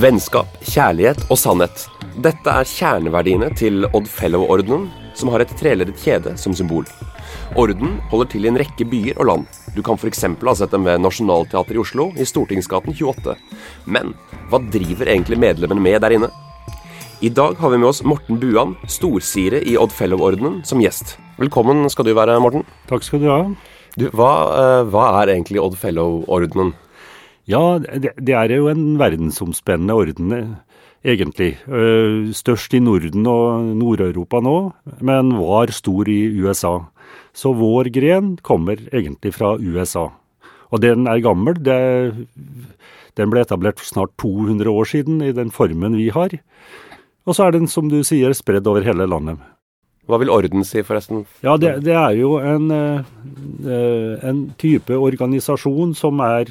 Vennskap, kjærlighet og sannhet. Dette er kjerneverdiene til Odd Fellow-ordenen, som har et treleddet kjede som symbol. Orden holder til i en rekke byer og land. Du kan f.eks. ha sett dem ved Nationaltheatret i Oslo, i Stortingsgaten 28. Men hva driver egentlig medlemmene med der inne? I dag har vi med oss Morten Buan, storsire i Odd Fellow-ordenen, som gjest. Velkommen skal du være, Morten. Takk skal du ha. Du, hva, uh, hva er egentlig Odd Fellow-ordenen? Ja, det, det, er jo en verdensomspennende orden, egentlig. Uh, størst i Norden og Nord-Europa nå, men var stor i USA. Så vår gren kommer egentlig fra USA. Og den er gammel. Det, den ble etablert for snart 200 år siden i den formen vi har. Og så er den, som du sier, spredd over hele landet. Hva vil orden si, forresten? Ja, Det, det er jo en, uh, en, type organisasjon som er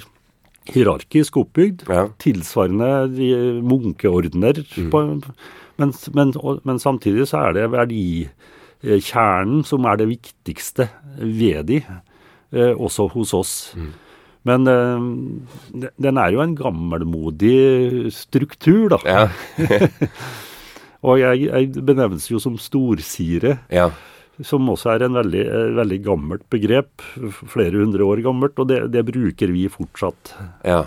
hierarkisk oppbygd. Ja. Tilsvarende de munkeordener. Mm. Men, men, men, samtidig så er det verdikjernen som er det viktigste ved de, uh, også hos oss. Mm. Men uh, den er jo en gammelmodig struktur, da. Ja. Og jeg, jeg, benevnes jo som storsire. Ja. Som også er en veldig, veldig, gammelt begrep. Flere hundre år gammelt. Og det, det bruker vi fortsatt. Ja.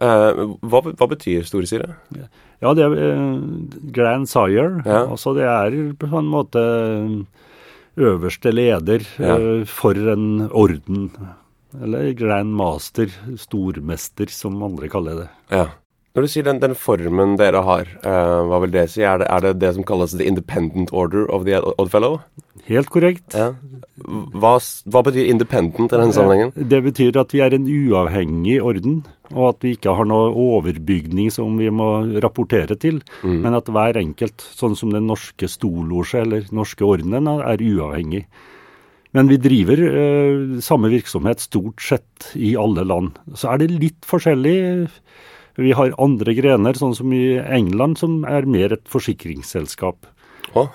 Eh, hva, hva, betyr storsire? Ja, det er eh, grand sire. Ja. Altså det er på en måte øverste leder ja. eh, for en orden. Eller grand master, stormester, som andre kaller det. Ja. Når du sier den, den formen dere har, uh, hva vil det si? Er det, er det, det som kalles the independent order of the Oddfellow? Helt korrekt. Ja. Hva, hva, betyr independent i denne sammenhengen? Det betyr at vi er en uavhengig orden, og at vi ikke har noe overbygning som vi må rapportere til, mm. men at hver enkelt, sånn som den norske stolosje eller norske ordenen, er uavhengig. Men vi driver uh, samme virksomhet stort sett i alle land. Så er det litt forskjellig vi har andre grener, sånn som i England, som er mer et forsikringsselskap. Å?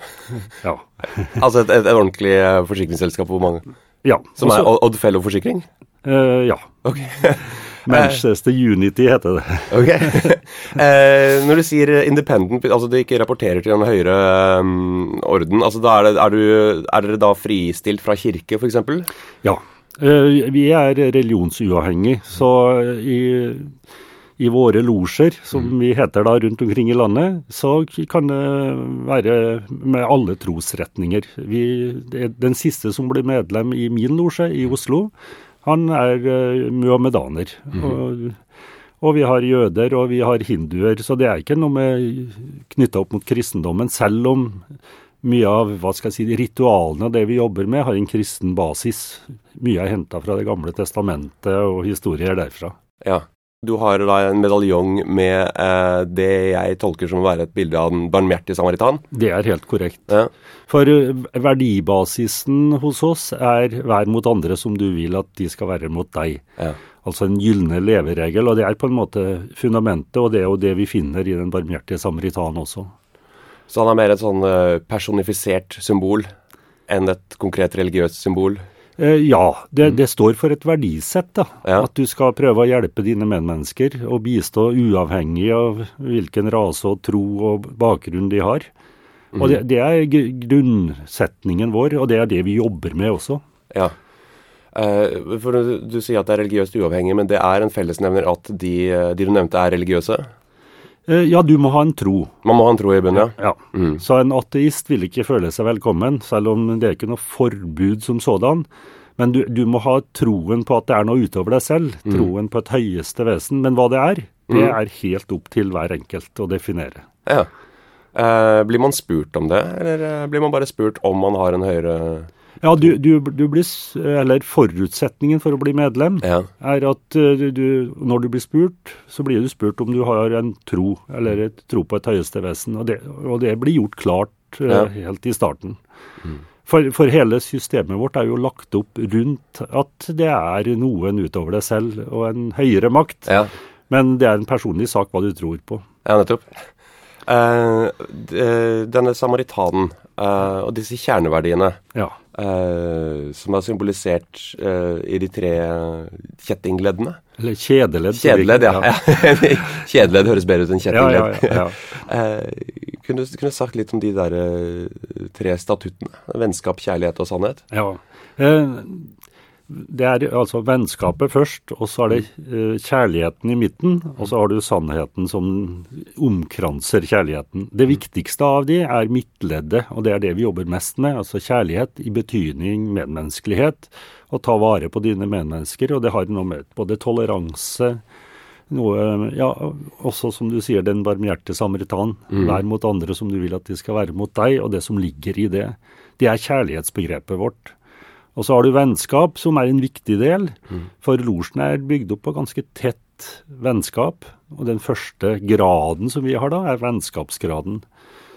Ja. altså et, et, ordentlig eh, forsikringsselskap hvor mange? Ja. Som også, er Oddfellow Forsikring? Uh, ja. Ok. Manchester Unity heter det. ok. Uh, når du sier independent, altså du ikke rapporterer til en høyere um, orden, altså da er, det, er, du, er, dere da fristilt fra kirke, f.eks.? Ja. Uh, vi er religionsuavhengig, så i i våre losjer, som mm. vi heter da rundt omkring i landet, så kan det være med alle trosretninger. Vi, den siste som blir medlem i min losje i Oslo, han er uh, muhammedaner. Mm. Og, og, vi har jøder, og vi har hinduer. Så det er ikke noe med knytta opp mot kristendommen, selv om mye av hva skal jeg si, ritualene og det vi jobber med, har en kristen basis. Mye er henta fra Det gamle testamentet og historier derfra. Ja. Du har da en medaljong med eh, det jeg tolker som å være et bilde av den barmhjertige samaritan? Det er helt korrekt. Ja. For uh, verdibasisen hos oss er vær mot andre som du vil at de skal være mot deg. Ja. Altså en gylne leveregel. Og det er på en måte fundamentet, og det er jo det vi finner i den barmhjertige samaritan også. Så han er mer et sånn uh, personifisert symbol enn et konkret religiøst symbol? Eh, ja, det, mm. det, står for et verdisett. da. Ja. At du skal prøve å hjelpe dine medmennesker og bistå uavhengig av hvilken rase og tro og bakgrunn de har. Mm. Og det, det, er grunnsetningen vår, og det er det vi jobber med også. Ja. Uh, for du, du, sier at det er religiøst uavhengig, men det er en fellesnevner at de, de du nevnte, er religiøse? Eh, ja, du må ha en tro. Man må ha en tro i bunnen, ja. ja. Mm. Så en ateist vil ikke føle seg velkommen, selv om det er ikke noe forbud som sådan. Men du, du må ha troen på at det er noe utover deg selv. Mm. Troen på et høyeste vesen. Men hva det er, det mm. er helt opp til hver enkelt å definere. Ja. Eh, blir man spurt om det, eller eh, blir man bare spurt om man har en høyere ja, du, du, du, blir, eller Forutsetningen for å bli medlem ja. er at eh, du, når du blir spurt, så blir du spurt om du har en tro, eller et tro på et høyeste vesen. Og det, og det blir gjort klart eh, ja. helt i starten. Mm. For, for, hele systemet vårt er jo lagt opp rundt at det er noen utover deg selv og en høyere makt. Ja. Men det er en personlig sak hva du tror på. Ja, nettopp. Uh, denne samaritanen, Uh, og disse kjerneverdiene, ja. Uh, som er symbolisert uh, i de tre kjettingleddene Eller kjedeledd. Kjedeledd, ja. ja. kjedeledd høres bedre ut enn kjettingledd. Ja, ja, kunne, du sagt litt om de der tre statuttene? Vennskap, kjærlighet og sannhet? Ja. Det er altså vennskapet først, og så er det uh, kjærligheten i midten, og så har du sannheten som omkranser kjærligheten. Det viktigste av de er midtleddet, og det er det vi jobber mest med. Altså kjærlighet i betydning medmenneskelighet, å ta vare på dine medmennesker. Og det har noe med både toleranse noe Ja, også som du sier, den barmhjerte samaritan. Mm. Vær mot andre som du vil at de skal være mot deg, og det som ligger i det. Det er kjærlighetsbegrepet vårt. Og så har du vennskap, som er en viktig del. Mm. For losjen er bygd opp på ganske tett vennskap. Og den første graden som vi har da, er vennskapsgraden.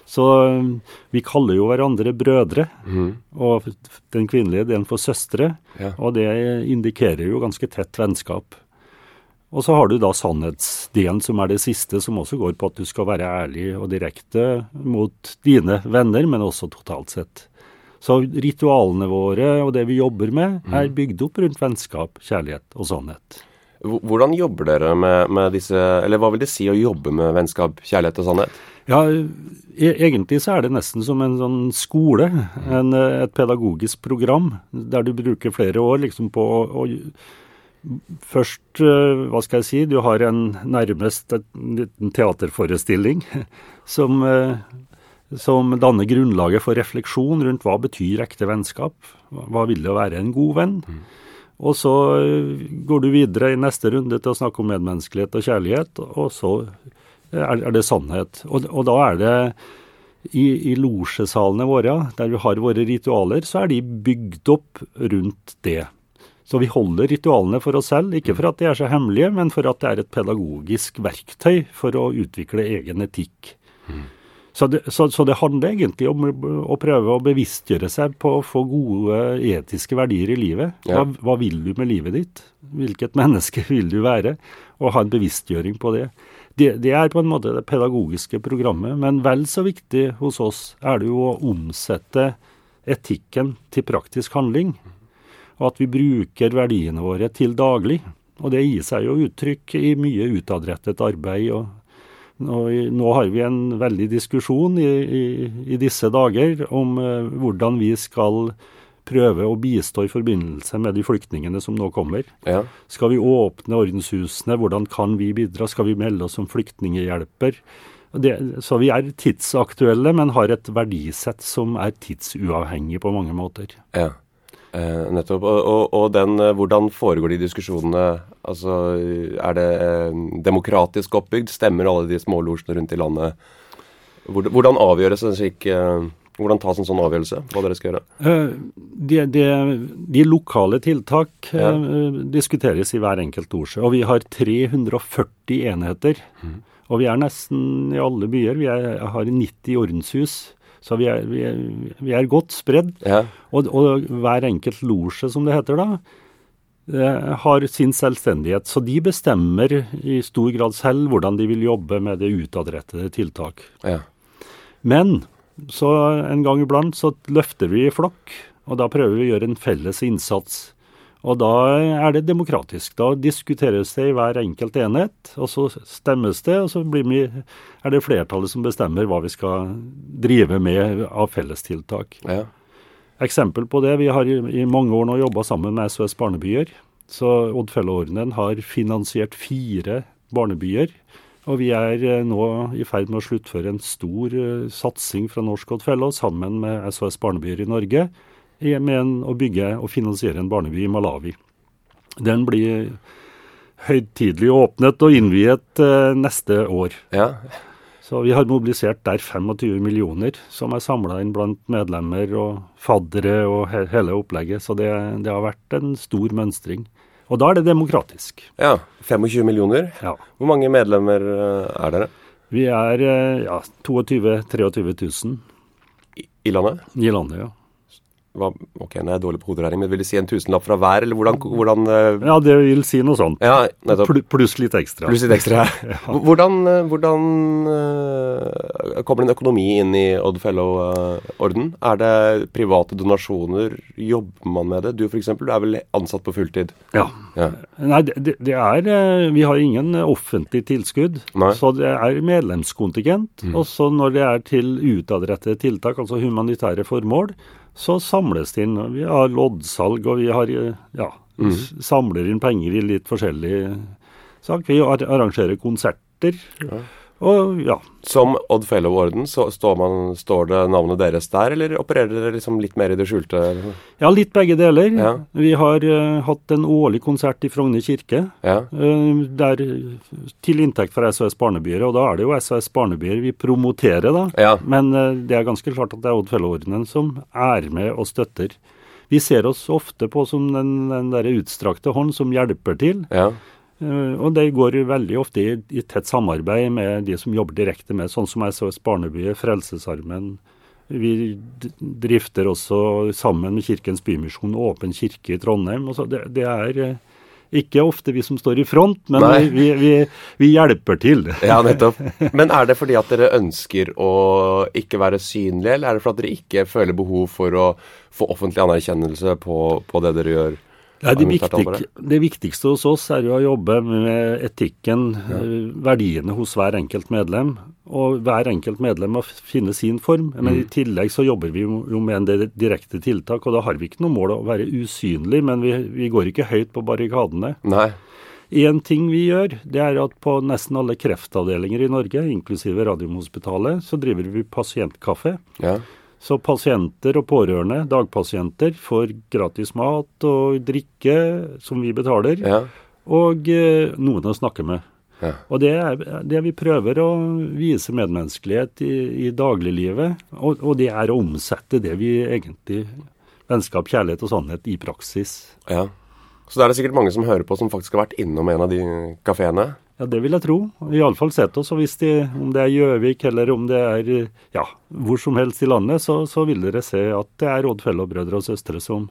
Så um, vi kaller jo hverandre brødre. Mm. Og den kvinnelige den for søstre. Ja. Og det indikerer jo ganske tett vennskap. Og så har du da sannhetsdelen, som er det siste, som også går på at du skal være ærlig og direkte mot dine venner, men også totalt sett. Så ritualene våre og det vi jobber med, mm. er bygd opp rundt vennskap, kjærlighet og sannhet. Hvordan jobber dere med, med, disse Eller hva vil det si å jobbe med vennskap, kjærlighet og sannhet? Ja, e Egentlig så er det nesten som en sånn skole. En, et pedagogisk program der du bruker flere år liksom på å, å Først, hva skal jeg si, du har en nærmest en liten teaterforestilling som som danner grunnlaget for refleksjon rundt hva betyr ekte vennskap. Hva vil det å være en god venn? Mm. Og så eh, går du videre i neste runde til å snakke om medmenneskelighet og kjærlighet, og så er, det sannhet. Og, og da er det i, i losjesalene våre, der vi har våre ritualer, så er de bygd opp rundt det. Så vi holder ritualene for oss selv, ikke for at de er så hemmelige, men for at det er et pedagogisk verktøy for å utvikle egen etikk. Mm. Så det, så, så det, handler egentlig om å prøve å bevisstgjøre seg på å få gode etiske verdier i livet. Hva, ja. hva, vil du med livet ditt? Hvilket menneske vil du være? Og ha en bevisstgjøring på det. det. det. er på en måte det pedagogiske programmet, men vel så viktig hos oss er det jo å omsette etikken til praktisk handling. Og at vi bruker verdiene våre til daglig. Og det gir seg jo uttrykk i mye utadrettet arbeid og nå, nå, har vi en veldig diskusjon i, i, i disse dager om eh, hvordan vi skal prøve å bistå i forbindelse med de flyktningene som nå kommer. Ja. Skal vi åpne ordenshusene? Hvordan kan vi bidra? Skal vi melde oss som flyktninghjelper? Det, så vi er tidsaktuelle, men har et verdisett som er tidsuavhengig på mange måter. Ja. Eh, nettopp. Og, og, og den, eh, hvordan foregår de diskusjonene? Altså, Er det eh, demokratisk oppbygd? Stemmer alle de smålosjene rundt i landet? Hvordan avgjøres en slik eh, hvordan tas en sånn avgjørelse? Hva dere skal gjøre? Eh, de, de, de lokale tiltak ja. uh, diskuteres i hver enkelt ordsjø. Og vi har 340 enheter. Mm. Og vi er nesten i alle byer. Vi er, har 90 ordenshus. Så vi er, vi er, vi er godt spredd. Ja. Og, og, hver enkelt losje, som det heter da, eh, har sin selvstendighet. Så de bestemmer i stor grad selv hvordan de vil jobbe med det utadrettede tiltak. Ja. Men så en gang iblant så løfter vi i flokk, og da prøver vi å gjøre en felles innsats. Og da er det demokratisk. Da diskuteres det i hver enkelt enhet, og så stemmes det, og så vi, er det flertallet som bestemmer hva vi skal drive med av fellestiltak. Ja. Eksempel på det, vi har i, i mange år nå jobba sammen med SOS Barnebyer. Så Oddfellow-ordenen har finansiert fire barnebyer. Og vi er eh, nå i ferd med å sluttføre en stor uh, satsing fra Norsk Oddfellow sammen med SOS Barnebyer i Norge med en, å bygge og finansiere en barneby i Malawi. Den blir høytidelig åpnet og innviet eh, neste år. Ja. Så vi har mobilisert der 25 millioner, som er samla inn blant medlemmer og faddere og he hele opplegget. Så det, det, har vært en stor mønstring. Og da er det demokratisk. Ja, 25 millioner. Ja. Hvor mange medlemmer eh, er dere? Vi er eh, ja, 22 000-23 000. I, I landet? I landet, ja. Hva, Ok, nå er jeg dårlig på hoderegning, men vil det si en tusenlapp fra hver, eller hvordan, hvordan uh, Ja, det vil si noe sånt. Ja, Pl pluss litt ekstra. Pluss litt ekstra. ja. Hvordan, hvordan uh, kommer en økonomi inn i Odd Fellow-orden? Er det private donasjoner? Jobber man med det? Du f.eks., du er vel ansatt på fulltid? Ja. ja. Nei, det, det, er Vi har ingen offentlig tilskudd. Nei. Så det er medlemskontingent. Mm. Og så når det er til utadrettede tiltak, altså humanitære formål, så samles det inn. Vi har loddsalg, og vi har ja, mm. samler inn penger i litt forskjellig sak. Vi arrangerer konserter. Ja. Og, ja. Som Odd Fellow-orden, så står, man, står, det navnet deres der, eller opererer dere liksom litt mer i det skjulte? Ja, litt begge deler. Ja. Vi har uh, hatt en årlig konsert i Frogner kirke ja. uh, der, til inntekt for SOS Barnebyer. Og da er det jo SOS Barnebyer vi promoterer, da. Ja. Men uh, det er ganske klart at det er Odd Fellow-ordenen som er med og støtter. Vi ser oss ofte på som den, den der utstrakte hånd som hjelper til. Ja. Eh, og det går veldig ofte i, i, tett samarbeid med de som jobber direkte med, sånn som SOS Barnebyet, Frelsesarmen. Vi drifter også sammen med Kirkens Bymisjon Åpen kirke i Trondheim. Altså det, det, er eh, ikke ofte vi som står i front, men vi, vi, vi, hjelper til. Ja, nettopp. Men er det fordi at dere ønsker å ikke være synlige, eller er det fordi at dere ikke føler behov for å få offentlig anerkjennelse på, på det dere gjør? Ja, det, viktig, det, viktigste hos oss er jo å jobbe med etikken, ja. Eh, verdiene hos hver enkelt medlem. Og hver enkelt medlem må finne sin form. Men mm. i tillegg så jobber vi jo med en del direkte tiltak, og da har vi ikke noe mål å være usynlig, men vi, vi går ikke høyt på barrikadene. Nei. En ting vi gjør, det er at på nesten alle kreftavdelinger i Norge, inklusive Radiumhospitalet, så driver vi pasientkaffe. Ja. Så pasienter og pårørende, dagpasienter, får gratis mat og drikke som vi betaler, ja. og eh, noen å snakke med. Ja. Og det er det vi prøver å vise medmenneskelighet i, i dagliglivet. Og, og, det er å omsette det vi egentlig Vennskap, kjærlighet og sannhet i praksis. Ja. Så da er det sikkert mange som hører på, som faktisk har vært innom en av de kafeene? Ja, det vil jeg tro. Iallfall sett oss. Og hvis de, om det er Gjøvik eller om det er ja, hvor som helst i landet, så, så vil dere se at det er Odd-fellow-brødre og -søstre som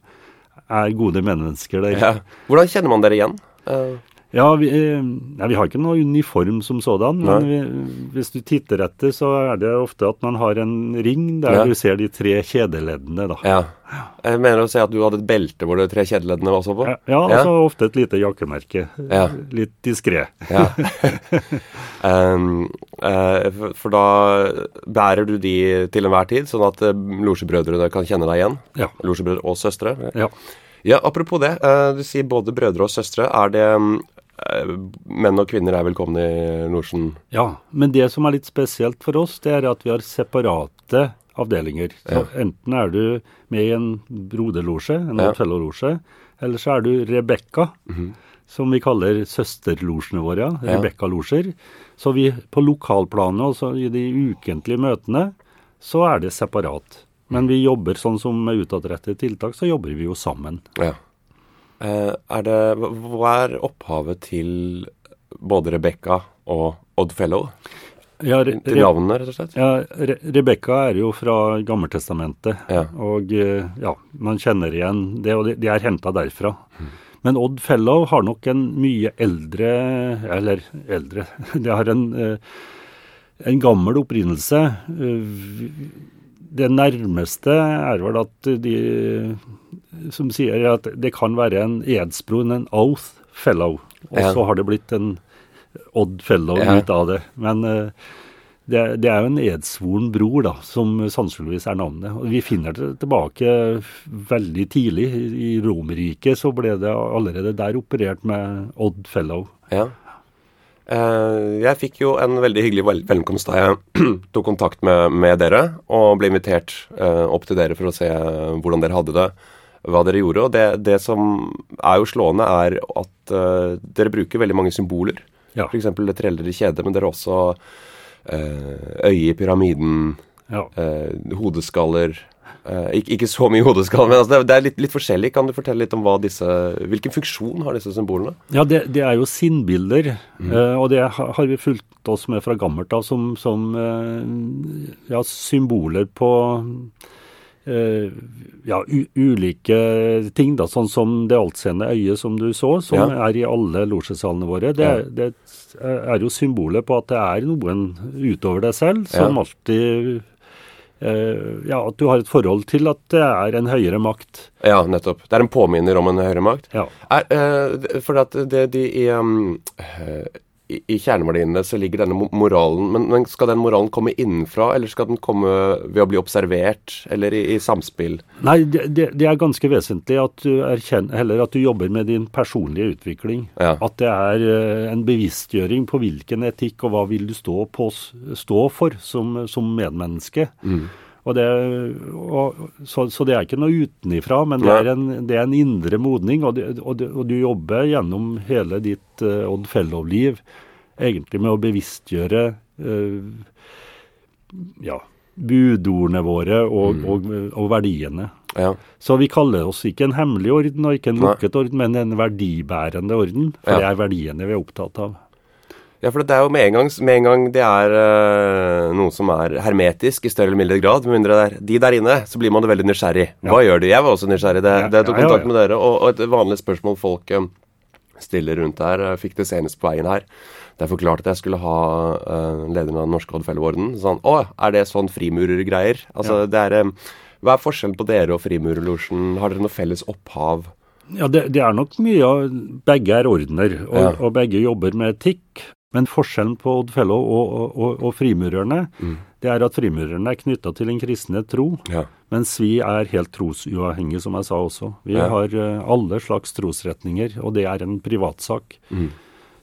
er gode mennesker der. Ja. Hvordan kjenner man dere igjen? Uh... Ja, vi, eh, ja, vi, har ikke noe uniform som sådan. Men vi, hvis du titter etter, så er det ofte at man har en ring der ja. du ser de tre kjedeleddene. da. Ja. Jeg mener å si at du hadde et belte hvor de tre kjedeleddene var så på? Ja, ja altså ofte et lite jakkemerke. Litt diskré. um, uh, for da bærer du de til enhver tid, sånn at uh, losjebrødrene kan kjenne deg igjen? Ja. Losjebrødre og søstre? Ja. Ja, Apropos det. Du sier både brødre og søstre. Er det um, menn og kvinner er velkomne i losjen. Ja, men det som er litt spesielt for oss, det er at vi har separate avdelinger. Så ja. Enten er du med i en broderlosje, en ja. eller så er du Rebekka, mm -hmm. som vi kaller søsterlosjene våre. Ja. Rebekka-losjer. Så vi på lokalplanet, altså i de ukentlige møtene, så er det separat. Men vi jobber sånn som med utadrettede tiltak, så jobber vi jo sammen. Ja. Eh, er det, hva er opphavet til både Rebekka og Oddfellow? Ja, re, til navnene, rett og slett? Ja, Re Rebekka er jo fra Gammeltestamentet. Ja. Og eh, ja, man kjenner igjen det, og de, de er henta derfra. Mm. Men Odd Fellow har nok en mye eldre Eller eldre Det har en, eh, en gammel opprinnelse det nærmeste er vel at de som sier at det kan være en edsbro, en oath fellow. Og ja. så har det blitt en odd fellow ja. ut av det. Men uh, det, det, er jo en edsvoren bror, da, som sannsynligvis er navnet. Og vi finner det tilbake veldig tidlig. I Romerriket så ble det allerede der operert med odd fellow. Ja. Eh, jeg fikk jo en veldig hyggelig velkomst da jeg tok kontakt med, med, dere og ble invitert uh, opp til dere for å se hvordan dere hadde det, hva dere gjorde. Og det, det som er jo slående, er at uh, dere bruker veldig mange symboler. Ja. F.eks. det treller kjedet, kjede, men dere også øye i pyramiden, ja. hodeskaller eh, ikke, ikke, så mye hodeskaller, men altså det, det, er litt, litt, forskjellig. Kan du fortelle litt om disse, hvilken funksjon har disse symbolene? Ja, Det, det er jo sinnbilder. Mm. eh, og det har vi fulgt oss med fra gammelt av som, som uh, ja, symboler på uh, ja, ulike ting, da, sånn som det altseende øyet som du så, som ja. er i alle losjesalene våre. Det, ja. det, er jo symbolet på at det er noen utover deg selv som alltid ja, at du har et forhold til at det er en høyere makt. Ja, nettopp. Det er en påminner om en høyere makt. Ja. Er, uh, for at det, de, i, um, i, i kjerneverdiene så ligger denne moralen men, men, skal den moralen komme innenfra, eller skal den komme ved å bli observert, eller i, i samspill? Nei, det, det, er ganske vesentlig at du erkjenner, heller at du jobber med din personlige utvikling. Ja. At det er uh, en bevisstgjøring på hvilken etikk og hva vil du stå, på, stå for som, som medmenneske. Mm. Og det, og, så, så, det er ikke noe utenifra, men det er, en, det er en, indre modning. Og, det, og, og, du jobber gjennom hele ditt uh, Odd Fellow-liv egentlig med å bevisstgjøre uh, ja, budordene våre og, mm. og verdiene. Ja. Så vi kaller oss ikke en hemmelig orden og ikke en lukket orden, men en verdibærende orden. For ja. det er verdiene vi er opptatt av. Ja, for det er jo med en gang, med en gang det er uh, noe som er hermetisk i større eller mindre grad, med mindre det er de der inne, så blir man veldig nysgjerrig. Hva ja. gjør de? Jeg var også nysgjerrig. Det, ja, det tok kontakt med dere. Og, og, et vanlig spørsmål folk um, stiller rundt her, jeg fikk det senest på veien her. Da jeg forklarte at jeg skulle ha uh, lederen av Den norske Oddfellow-orden. Sånn Å, er det sånn frimurergreier? Altså, det er Hva er forskjellen på dere og Frimurerlosjen? Har dere noe felles opphav? Ja, det, det, er nok mye av Begge er ordener, og, ja. og begge jobber med etikk. Men forskjellen på Odd Fellow og, og, og frimurerne, mm. det er at frimurerne er knytta til en kristne tro, ja. mens vi er helt trosuavhengige, som jeg sa også. Vi ja. har uh, alle slags trosretninger, og det er en privatsak. Mm.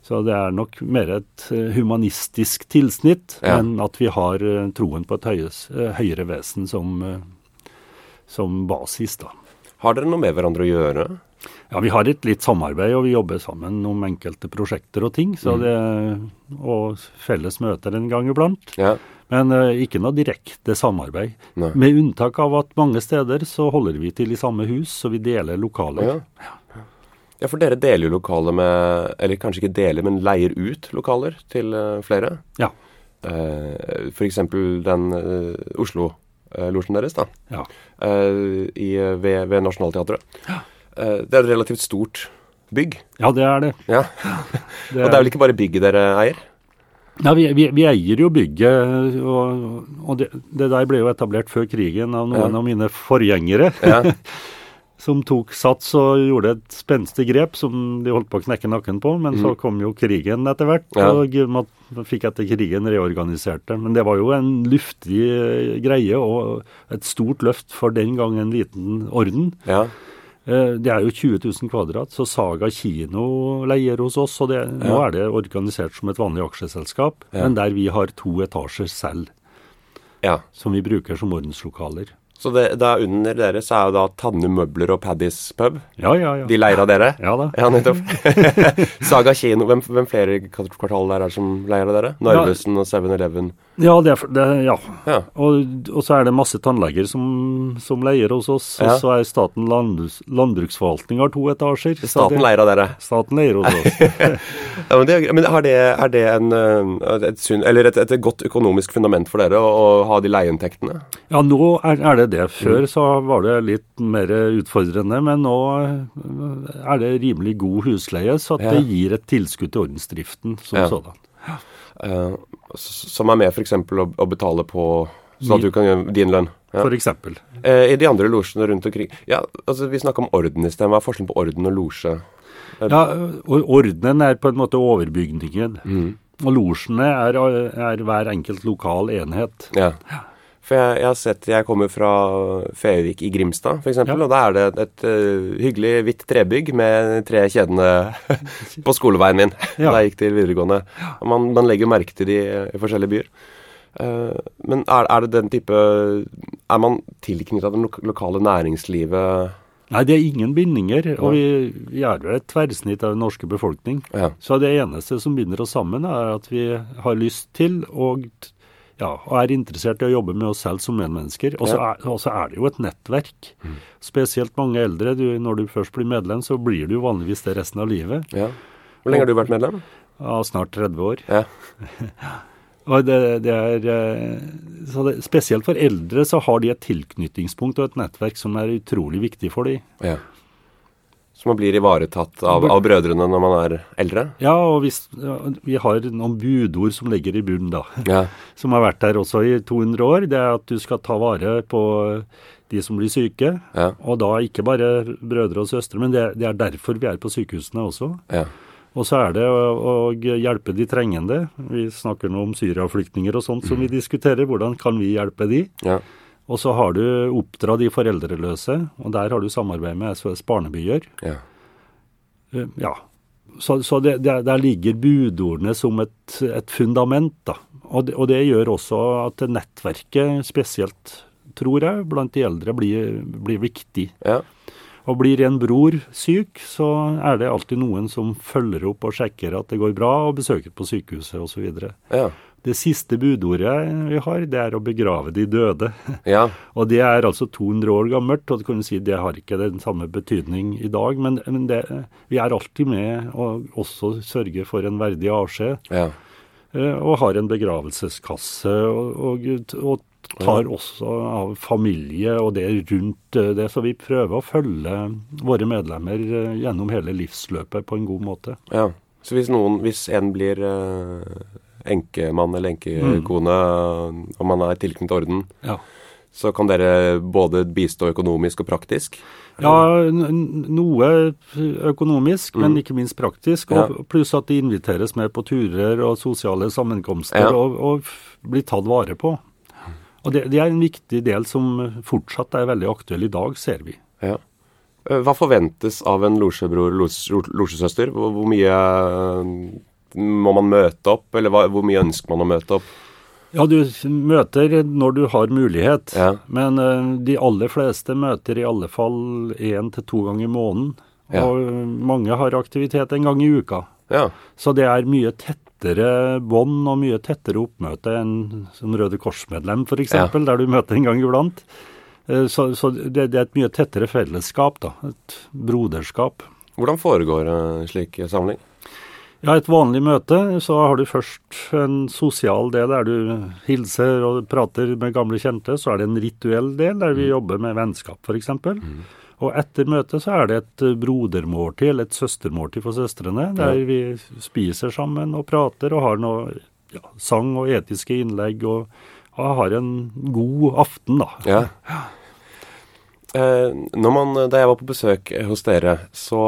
Så det er nok mer et uh, humanistisk tilsnitt, ja. enn at vi har uh, troen på et høyes, høyere vesen som, som basis, da. Har dere noe med hverandre å gjøre? Ja, vi har et litt samarbeid, og vi jobber sammen om enkelte prosjekter og ting. Så mm. det, og felles møter en gang iblant. Ja. Men uh, ikke noe direkte samarbeid. Nei. Med unntak av at mange steder så holder vi til i samme hus, så vi deler lokaler. Ja. ja, for dere deler jo lokaler med Eller kanskje ikke deler, men leier ut lokaler til uh, flere? Ja. Uh, F.eks. den Oslo-losjen deres, da. Ja. I, ved, ved Nationaltheatret. Ja. Eh, det er et relativt stort bygg? Ja, det er det. Ja. det er... Og det er vel ikke bare bygget dere eier? Ja, vi, vi, vi eier jo bygget, og, og det, det, der ble jo etablert før krigen av noen ja. av mine forgjengere. Ja. som tok sats og gjorde et spenstig grep som de holdt på å knekke nakken på. Men mm. så kom jo krigen etter hvert, ja. og man fikk etter krigen reorganisert det. Men det var jo en luftig greie og et stort løft for den gang en liten orden. Ja. Eh, det er jo 20 000 kvadrat, så Saga kino leier hos oss. og det, ja. Nå er det organisert som et vanlig aksjeselskap, ja. men der vi har to etasjer selv. Ja. Som vi bruker som ordenslokaler. Så det, da under dere så er jo da Tanne Møbler og Paddys pub? Ja, ja, ja. De leier av dere? Ja da. Ja, nettopp. Saga kino, hvem, hvem flere kvartal der er det som leier av dere? Narvesen og 7-Eleven? Ja, det, det, ja. ja. Og, og, så er det masse tannleger som, som leier hos oss. Og så er Staten landbruks, landbruksforvaltning har to etasjer. Staten leier av dere? Staten leier hos oss. ja, men, det, men er, det, er det en, eh, et, et, et, et, godt økonomisk fundament for dere å, å ha de leieinntektene? Ja, nå er, er det det. Før så var det litt mer utfordrende, men nå er det rimelig god husleie, så ja. det gir et tilskudd til ordensdriften som ja. sådan. Ja. Uh, som er med f.eks. Å, å betale på sånn at du kan gjøre din lønn? Ja. For eksempel. Uh, I de andre losjene rundt omkring Ja, altså Vi snakka om orden i sted. Hva er forskjellen på orden og losje? Ja, Ordenen er på en måte overbygningen. Mm. Og losjene er, er, hver enkelt lokal enhet. Ja. For jeg, jeg, har sett Jeg kommer fra Fevik i Grimstad, f.eks., ja. og da er det et, et uh, hyggelig hvitt trebygg med tre kjedene på skoleveien min ja. da jeg gikk til videregående. Og man, man legger merke til de i forskjellige byer. Uh, men er, er, det den type Er man tilknyttet det lokale næringslivet? Nei, det er ingen bindinger. Og vi, vi er jo et tverrsnitt av den norske befolkning. Ja. Så det eneste som binder oss sammen, er at vi har lyst til å ja, og er interessert i å jobbe med oss selv som medmennesker. Og så ja. er, er, det jo et nettverk. Mm. Spesielt mange eldre. Du, når du først blir medlem, så blir du jo vanligvis det resten av livet. Ja. Hvor lenge og, har du vært medlem? Ja, Snart 30 år. Ja. Og det, det er, så det, Spesielt for eldre så har de et tilknytningspunkt og et nettverk som er utrolig viktig for dem. Ja. Så man blir ivaretatt av, av, brødrene når man er eldre? Ja, og hvis, vi har noen budord som ligger i bunnen, da. Ja. Som har vært der også i 200 år. Det er at du skal ta vare på de som blir syke. Ja. Og da ikke bare brødre og søstre, men det, det, er derfor vi er på sykehusene også. Ja. Og så er det å, å, hjelpe de trengende. Vi snakker nå om syriaflyktninger og sånt som vi mm. diskuterer. Hvordan kan vi hjelpe de? Ja. Og så har du oppdra de foreldreløse, og der har du samarbeid med SOS Barnebyer. Ja. Uh, ja. Så, så det, det, der ligger budordene som et, et fundament. da. Og det, og det, gjør også at nettverket, spesielt tror jeg, blant de eldre blir, blir viktig. Ja. Og blir en bror syk, så er det alltid noen som følger opp og sjekker at det går bra, og besøker på sykehuset osv. Ja. Det siste budordet vi har, det er å begrave de døde. Ja. og det er altså 200 år gammelt, og det kan du si det har ikke den samme betydning i dag. Men, men det, vi er alltid med og også sørger for en verdig avskjed. Ja. Eh, og har en begravelseskasse. og, og, og tar også av familie og det rundt eh, det. Så vi prøver å følge våre medlemmer eh, gjennom hele livsløpet på en god måte. Ja, Så hvis, noen, hvis en blir enkemann eller enkekone, mm. om man er tilknyttet orden, ja. så kan dere både bistå økonomisk og praktisk? Ja, noe økonomisk, mm. men ikke minst praktisk. Ja. Pluss at de inviteres med på turer og sosiale sammenkomster ja. og, og blir tatt vare på. Og det, det, er en viktig del som fortsatt er veldig aktuell i dag, ser vi. Ja. Hva forventes av en losjebror, losjesøster? Hvor, mye må man møte opp, eller hva, hvor mye ønsker man å møte opp? Ja, du møter når du har mulighet. Ja. Men uh, de aller fleste møter i alle fall én til to ganger i måneden. Ja. Og mange har aktivitet en gang i uka. Ja. Så det er mye tettere bånd og mye tettere oppmøte enn som Røde Kors-medlem f.eks., ja. der du møter en gang iblant. Eh, så, så det, det, er et mye tettere fellesskap, da. Et broderskap. Hvordan foregår en slik samling? Ja, Et vanlig møte, så har du først en sosial del der du hilser og prater med gamle kjente. Så er det en rituell del der vi mm. jobber med vennskap, f.eks. Mm. Og etter møtet så er det et brodermåltid, eller et søstermåltid for søstrene, der ja. vi spiser sammen og prater og har noe ja, sang og etiske innlegg og, og, har en god aften, da. Ja. Eh, man, da jeg var på besøk hos dere, så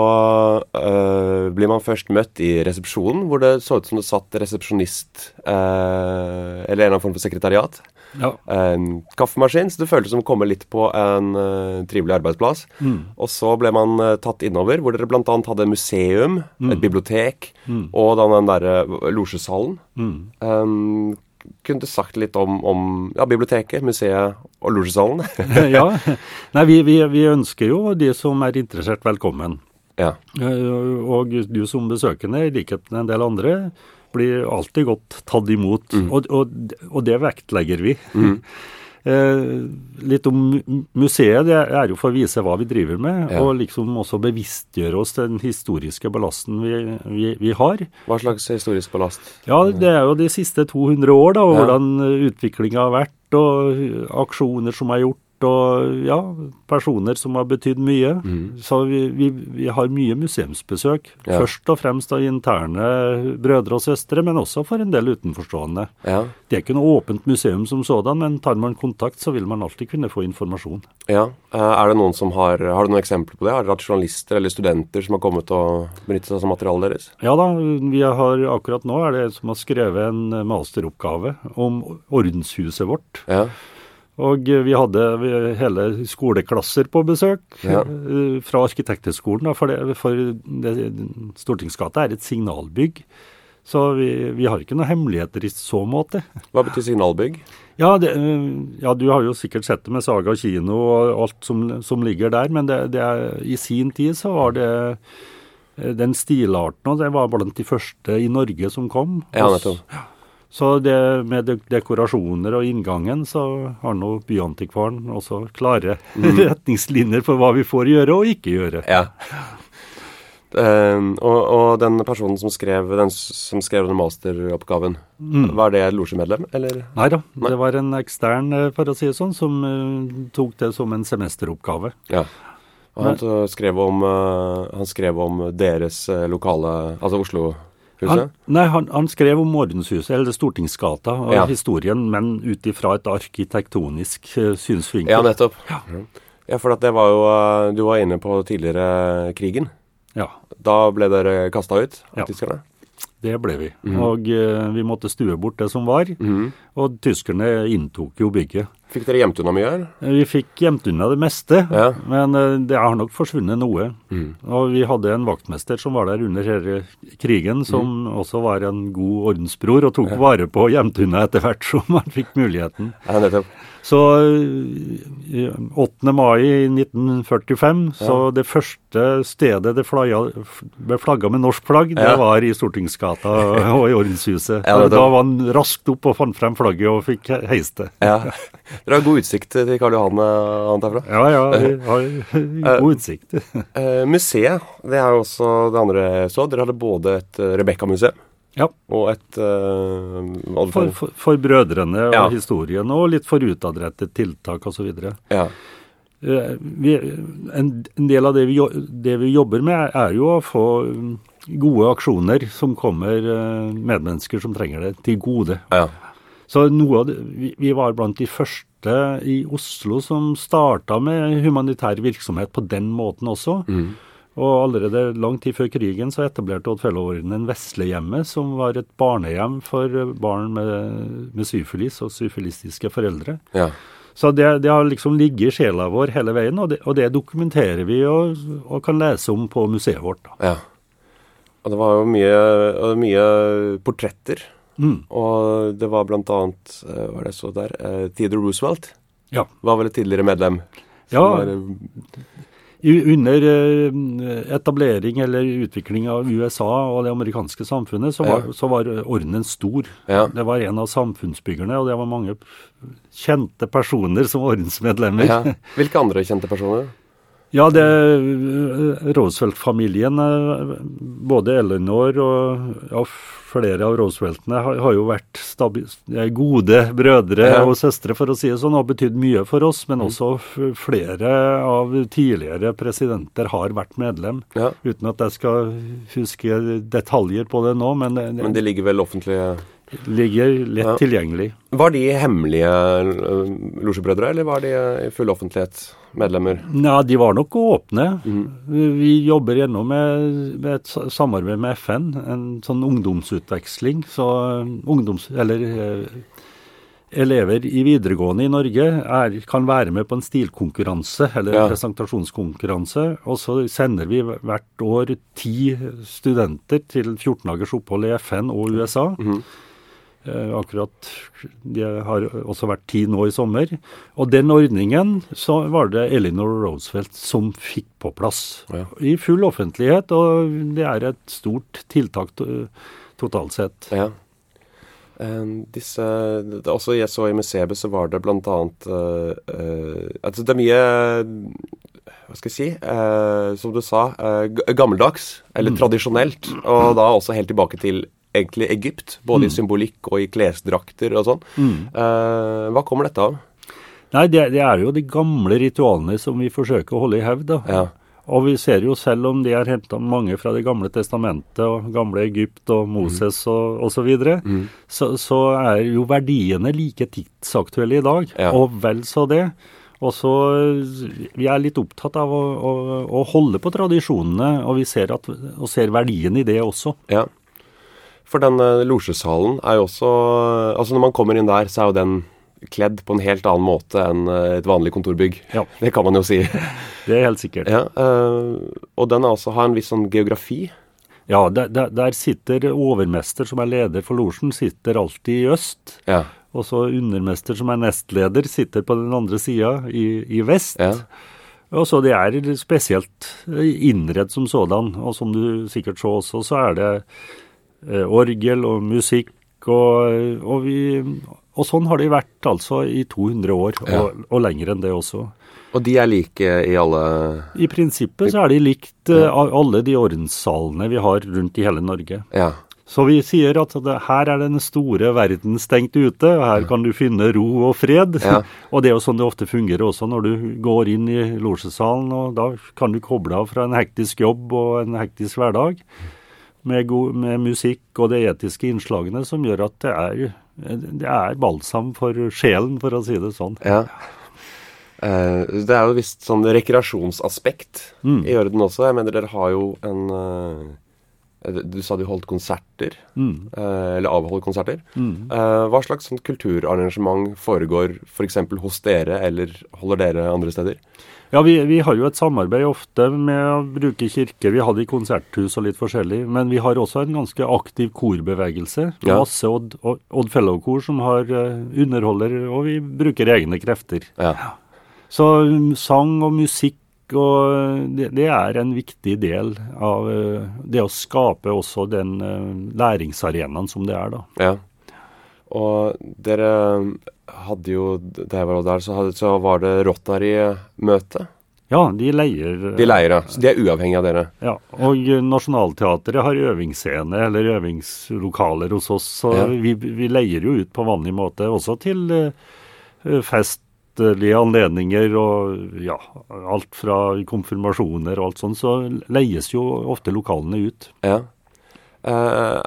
eh, blir man først møtt i resepsjonen, hvor det så ut som det satt resepsjonist eh, eller en eller annen form for sekretariat. Ja. En kaffemaskin, så det føltes som å komme litt på en uh, trivelig arbeidsplass. Mm. Og så ble man uh, tatt innover, hvor dere bl.a. hadde museum, mm. et bibliotek mm. og den derre uh, losjesalen. Um, kunne du sagt litt om, om ja, biblioteket, museet og losjesalen? ja. Nei, vi, vi, vi, ønsker jo de som er interessert, velkommen. Ja. Og du som besøkende, i likhet med en del andre, blir alltid godt tatt imot, mm. og, og, og, det vektlegger vi. Mm. Eh, litt om museet. Det er jo for å vise hva vi driver med, ja. og liksom også bevisstgjøre oss den historiske ballasten vi, vi, vi, har. Hva slags historisk ballast? Ja, Det er jo de siste 200 år, da, og ja. hvordan utviklinga har vært, og aksjoner som er gjort og ja, personer som har betydd mye. Mm. Så vi, vi, vi, har mye museumsbesøk. Ja. Først og fremst av interne brødre og søstre, men også for en del utenforstående. Ja. Det er ikke noe åpent museum som sådan, men tar man kontakt, så vil man alltid kunne få informasjon. Ja, eh, er det noen som Har har du noen eksempler på det? Har dere hatt journalister eller studenter som har kommet og benyttet seg av materialet deres? Ja da, vi har akkurat nå er det en som har skrevet en masteroppgave om ordenshuset vårt. Ja. Og vi hadde hele skoleklasser på besøk ja. Eh, fra Arkitekthøgskolen. For, det, for det, Stortingsgata er et signalbygg. Så vi, vi, har ikke noen hemmeligheter i så måte. Hva betyr signalbygg? Ja, det, eh, ja, du har jo sikkert sett det med Saga kino og alt som, som ligger der. Men det, er, i sin tid så var det eh, den stilarten, og det var blant de første i Norge som kom. Ja, nettopp. Så det med dekorasjoner og inngangen, så har nå Byantikvaren også klare mm. retningslinjer for hva vi får gjøre og ikke gjøre. Ja. Uh, og, og, den personen som skrev den som skrev den masteroppgaven, mm. var det losjemedlem, eller? Nei da, det var en ekstern, eh, for å si det sånn, som uh, tok det som en semesteroppgave. Ja. Og han, skrev om, uh, han skrev om deres lokale Altså Oslo-huset? Han, nei, han, han, skrev om Ordenshuset, eller Stortingsgata, og ja. historien, men ut ifra et arkitektonisk synsvinkel. Ja, nettopp. Ja. Ja, for det var jo Du var inne på tidligere krigen. Ja. Da ble dere kasta ut av ja. tyskerne? Det ble vi. Mm. Og uh, vi måtte stue bort det som var. Mm. Og tyskerne inntok jo bygget. Fikk dere gjemt unna mye her? Eh, vi fikk gjemt unna det meste. Ja. Men uh, det har nok forsvunnet noe. Mm. Og vi hadde en vaktmester som var der under hele krigen, som mm. også var en god ordensbror, og tok ja. vare på og gjemte unna etter hvert som han fikk muligheten. Ja, nettopp. Så 8. mai 1945, ja. så det første stedet det ble flagga med norsk flagg, det ja. var i Stortingsgata og i Ordenshuset. Ja, da var han raskt opp og fant frem flagget og fikk heist det. Ja. Dere har god utsikt til Karl Johan, eh, antar jeg? Ja, ja, vi har eh, god utsikt. uh, museet, det er jo også det andre så. Dere hadde både et Rebekka-museum ja. Og et uh, for, for, for, brødrene og ja. historien, og litt for utadrettet tiltak osv. Ja. Uh, en, en, del av det vi, det vi, jobber med, er jo å få gode aksjoner som kommer uh, medmennesker som trenger det, til gode. Ja. Så noe av det, vi, vi, var blant de første i Oslo som starta med humanitær virksomhet på den måten også. Mm. Og allerede lang tid før krigen så etablerte Odd Fellow-ordenen Veslehjemmet, som var et barnehjem for barn med, med syfilis og syfilistiske foreldre. Ja. Så det, det, har liksom ligget i sjela vår hele veien, og det, og det dokumenterer vi og, og, kan lese om på museet vårt. Da. Ja. Og det var jo mye, mye portretter. Mm. Og det var blant annet, eh, hva er det så der, uh, Theodore Roosevelt ja. var vel et tidligere medlem. Ja, var, under eh, etablering eller utvikling av USA og det amerikanske samfunnet, så var, ja. så var ordenen stor. Ja. Det var en av samfunnsbyggerne, og det var mange kjente personer som ordensmedlemmer. Ja. Hvilke andre kjente personer? Ja, det Roosevelt-familien, eh, både Eleanor og ja, flere av Rooseveltene har, har, jo vært gode brødre ja. og søstre, for å si det sånn, og har betydd mye for oss. Men mm. også flere av tidligere presidenter har vært medlem. Ja. Uten at jeg skal huske detaljer på det nå. Men, men det ligger vel offentlige Ligger lett ja. tilgjengelig. Var de hemmelige uh, losjebrødre, eller var de i full offentlighet medlemmer? Nei, de var nok åpne. Mm. Vi jobber gjennom med, med, et samarbeid med FN, en sånn ungdomsutveksling. Så uh, ungdoms... Eller uh, elever i videregående i Norge er, kan være med på en stilkonkurranse eller ja. presentasjonskonkurranse. Og så sender vi hvert år ti studenter til 14 dagers opphold i FN og USA. Mm. Eh, akkurat Det har også vært ti nå i sommer. Og den ordningen så var det Elinor Roosevelt som fikk på plass. Ja. I full offentlighet, og det er et stort tiltak totalt sett. Ja. Um, disse, også jeg så i museet, så var det annet uh, uh, altså Det er mye Hva skal jeg si? Uh, som du sa, gammeldags, eller mm. tradisjonelt. Og da også helt tilbake til egentlig Egypt, både mm. i symbolikk og i klesdrakter og sånn. Mm. Eh, hva kommer dette av? Nei, det, det, er jo de gamle ritualene som vi forsøker å holde i hevd. da. Ja. Og vi ser jo selv om de har henta mange fra Det gamle testamentet og gamle Egypt og Moses mm. og osv., så, videre, mm. så, så er jo verdiene like tidsaktuelle i dag. Ja. Og vel så det. Og så Vi er litt opptatt av å, å, å holde på tradisjonene, og vi ser, at, og ser verdien i det også. Ja. For den uh, losjesalen er jo også Altså når man kommer inn der, så er jo den kledd på en helt annen måte enn uh, et vanlig kontorbygg. Ja. Det kan man jo si. det er helt sikkert. Ja, og den også har en viss sånn geografi. Ja, der, der, sitter overmester, som er leder for losjen, sitter alltid i øst. Ja. Og så undermester, som er nestleder, sitter på den andre sida, i, i, vest. Ja. Og så Det er spesielt innredd som sådan. Og som du sikkert så også, så er det Eh, orgel og musikk. Og, og, vi, og, sånn har de vært altså i 200 år, ja. og, og, lenger enn det også. Og Og de er like i alle I prinsippet så er de likt ja. alle de ordenssalene vi har rundt i hele Norge. Ja. Så vi sier at det, her er den store verden stengt ute, og her kan du finne ro og fred. Ja. og det er jo sånn det ofte fungerer også når du går inn i losjesalen, og da kan du koble av fra en hektisk jobb og en hektisk hverdag med, god, med musikk og de etiske innslagene som gjør at det er, det er balsam for sjelen, for å si det sånn. Ja. Uh, det er jo visst sånn rekreasjonsaspekt mm. i orden også. Jeg mener dere har jo en uh, du sa du holdt konserter, mm. eh, eller avholdt konserter. Mm. Eh, hva slags sånn kulturarrangement foregår f.eks. For hos dere, eller holder dere andre steder? Ja, vi, vi, har jo et samarbeid ofte med å bruke kirker. Vi hadde i konserthus og litt forskjellig. Men vi har også en ganske aktiv korbevegelse. Ja. Masse Odd, Odd Fellow-kor som har underholder, og vi bruker egne krefter. Ja. Så um, sang og musikk og det, det, er en viktig del av uh, det å skape også den uh, læringsarenaen som det er, da. Ja. Og dere hadde jo Da jeg var der, så, hadde, så var det Rotary-møte. Ja, de leier De leier, ja. Så de er uavhengige av dere? Ja. Og Nationaltheatret har øvingsscene eller øvingslokaler hos oss, så ja. vi, vi, leier jo ut på vanlig måte, også til fest festlige anledninger og ja, alt fra konfirmasjoner og alt sånt, så leies jo ofte lokalene ut. Ja. Uh,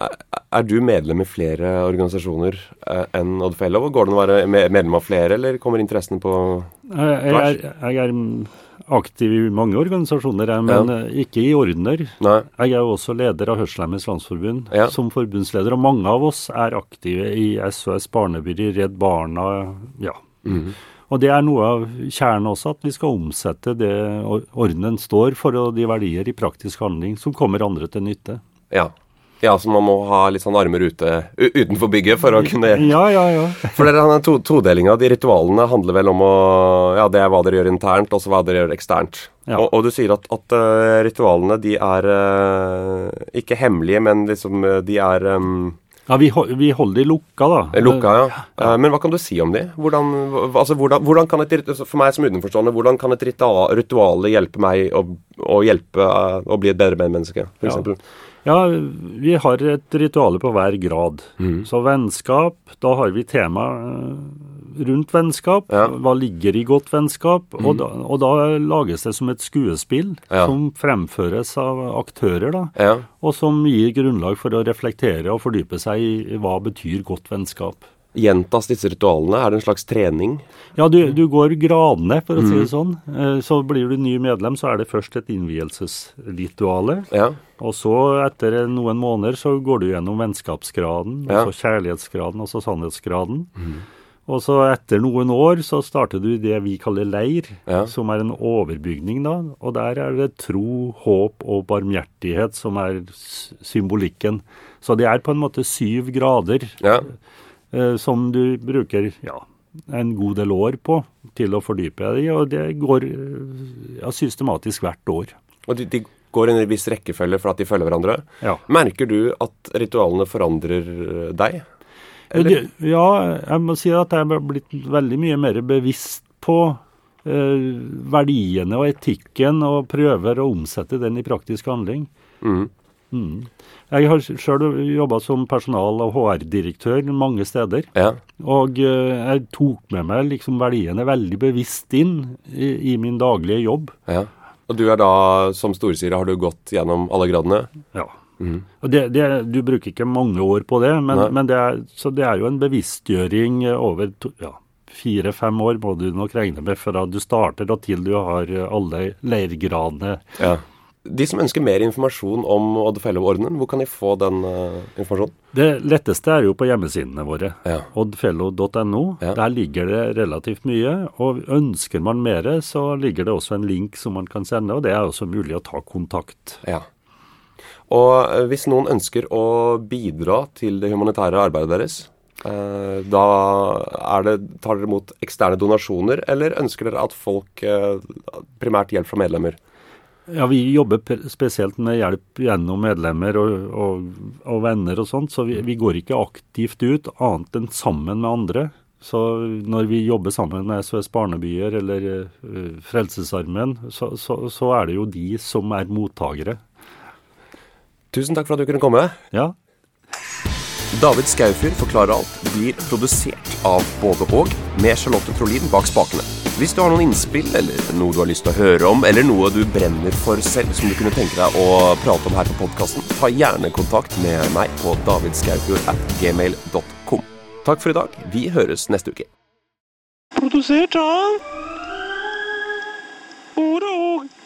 er du medlem i flere organisasjoner enn enn Oddfellow? Går det an å være medlem av flere, eller kommer interessen på tvers? Jeg, jeg, er aktiv i mange organisasjoner, men ja. ikke i ordener. Nei. Jeg er jo også leder av Hørselhemmedes Landsforbund ja. som forbundsleder, og mange av oss er aktive i SOS Barnebyer, Redd Barna, ja. Mm. Og det er noe av kjernen også, at vi skal omsette det ordenen står for, og de verdier i praktisk handling som kommer andre til nytte. Ja. Ja, så man må ha litt sånn armer ute utenfor bygget for å kunne Ja, ja, ja. For dere to, todelinga. De ritualene handler vel om å Ja, det er hva dere gjør internt, og så hva dere gjør eksternt. Ja. Og, og, du sier at, at uh, ritualene, de er uh, ikke hemmelige, men liksom uh, de er um, ja, vi, vi holder de lukka, da. Eh, lukka, ja. ja. Men hva kan du si om de? Hvordan, altså, hvordan, hvordan kan et, for meg som utenforstående, hvordan kan et ritual hjelpe meg å, å hjelpe eh, å bli et bedre menneske, f.eks.? Ja. ja, vi har et ritual på hver grad. Mm. Så vennskap, da har vi tema eh, rundt vennskap. Ja. Hva ligger i godt vennskap? Mm. Og, da, og, da, lages det som et skuespill ja. som fremføres av aktører, da. Ja. Og som gir grunnlag for å reflektere og fordype seg i hva betyr godt vennskap. Gjentas disse ritualene? Er det en slags trening? Ja, du, du går gradene, for å si det mm. sånn. Eh, så blir du ny medlem, så er det først et innvielsesrituale. Ja. Og så, etter noen måneder, så går du gjennom vennskapsgraden, ja. og så kjærlighetsgraden, og så sannhetsgraden. Mm. Og så etter noen år så starter du det vi kaller leir, ja. som er en overbygning, da. Og der er det tro, håp og barmhjertighet som er symbolikken. Så det er på en måte syv grader ja. eh, som du bruker ja, en god del år på til å fordype deg i, og det går ja, systematisk hvert år. Og de, de går i en viss rekkefølge for at de følger hverandre. Ja. Merker du at ritualene forandrer deg? Eller? Ja, jeg må si at jeg er blitt veldig mye mer bevisst på eh, verdiene og etikken, og prøver å omsette den i praktisk handling. Mm. Mm. Jeg har sjøl jobba som personal- og HR-direktør mange steder. Ja. Og eh, jeg tok med meg liksom verdiene veldig bevisst inn i, i min daglige jobb. Ja. Og du er da, som storstyre, har du gått gjennom alle gradene? Ja. Mm. Og det, det, du bruker ikke mange år på det, men, men det er, så det er jo en bevisstgjøring over to, ja, fire-fem år må du nok regne med fra du starter og til du har alle leirgradene. Ja. De som ønsker mer informasjon om Oddfellow-ordenen, hvor kan de få den uh, informasjonen? Det letteste er jo på hjemmesidene våre. Ja. Oddfellow.no. Ja. Der ligger det relativt mye. Og ønsker man mer, så ligger det også en link som man kan sende, og det er også mulig å ta kontakt. Ja. Og eh, hvis noen ønsker å bidra til det humanitære arbeidet deres, eh, da det, tar dere imot eksterne donasjoner, eller ønsker dere at folk eh, primært hjelp fra medlemmer? Ja, Vi jobber spesielt med hjelp gjennom medlemmer og, og, og venner og sånt, så vi, vi, går ikke aktivt ut, annet enn sammen med andre. Så når vi jobber sammen med SOS Barnebyer eller Frelsesarmen, så, så, så, er det jo de som er mottagere. Tusen takk for at du kunne komme. Ja. David Skaufjord forklarer alt blir produsert av både og, med Charlotte Trolin bak spakene. Hvis du har noen innspill, eller noe du har lyst til å høre om, eller noe du brenner for selv som du kunne tenke deg å prate om her på podkasten, ta gjerne kontakt med meg på davidskaufjord at gmail.com. Takk for i dag. Vi høres neste uke. Produsert av Både og.